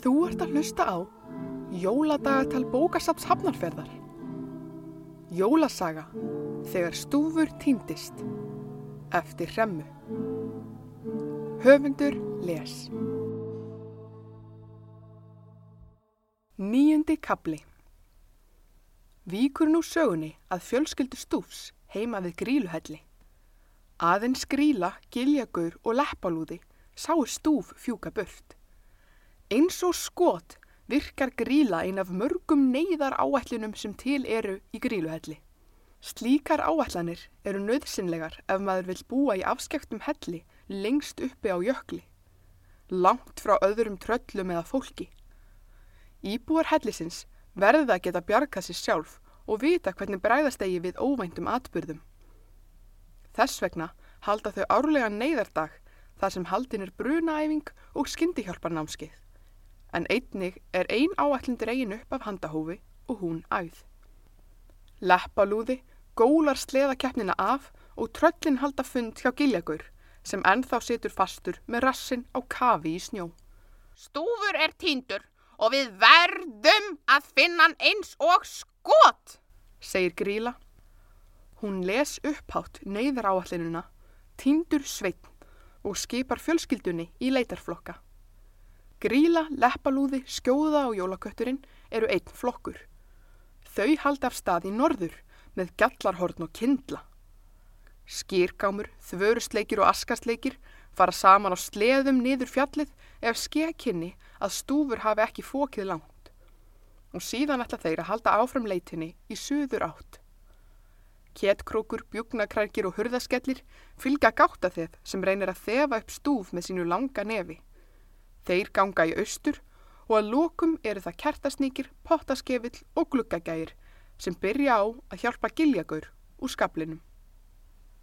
Þú ert að hlusta á Jóladagatal bókasaps hafnarferðar. Jólasaga þegar stúfur týndist eftir hremmu. Höfundur les. Níundi kapli. Víkur nú sögunni að fjölskyldu stúfs heima við gríluhelli. Aðeins gríla, giljagur og leppalúði sáu stúf fjúka burt. Eins og skot virkar gríla ein af mörgum neyðar áætlunum sem til eru í gríluhelli. Slíkar áætlanir eru nöðsynlegar ef maður vil búa í afskektum helli lengst uppi á jökli, langt frá öðrum tröllum eða fólki. Íbúar hellisins verða að geta bjargað sér sjálf og vita hvernig bræðast eigi við óvæntum atbyrðum. Þess vegna halda þau árlega neyðardag þar sem haldin er brunaæfing og skyndihjálparnámskeið. En einnig er ein áætlun dregin upp af handahófi og hún æð. Leppalúði gólar sleðakeppnina af og tröllin halda fund hjá giljagur sem ennþá situr fastur með rassin á kafi í snjó. Stúfur er týndur og við verðum að finna hann eins og skot, segir Gríla. Hún les upphátt neyðar áallinuna, týndur sveitn og skipar fjölskyldunni í leitarflokka. Gríla, leppalúði, skjóða og jólakötturinn eru einn flokkur. Þau haldi af stað í norður með gallarhorn og kindla. Skýrgámur, þvörustleikir og askastleikir fara saman á sleðum niður fjallið ef skekinni að stúfur hafi ekki fókið langt. Og síðan ætla þeir að halda áfram leitinni í suður átt. Kétkrókur, bjúknakrækir og hurðaskellir fylga gáta þeð sem reynir að þefa upp stúf með sínu langa nefi. Þeir ganga í austur og að lókum eru það kertasníkir, pottaskefill og gluggagægir sem byrja á að hjálpa giljagur úr skablinum.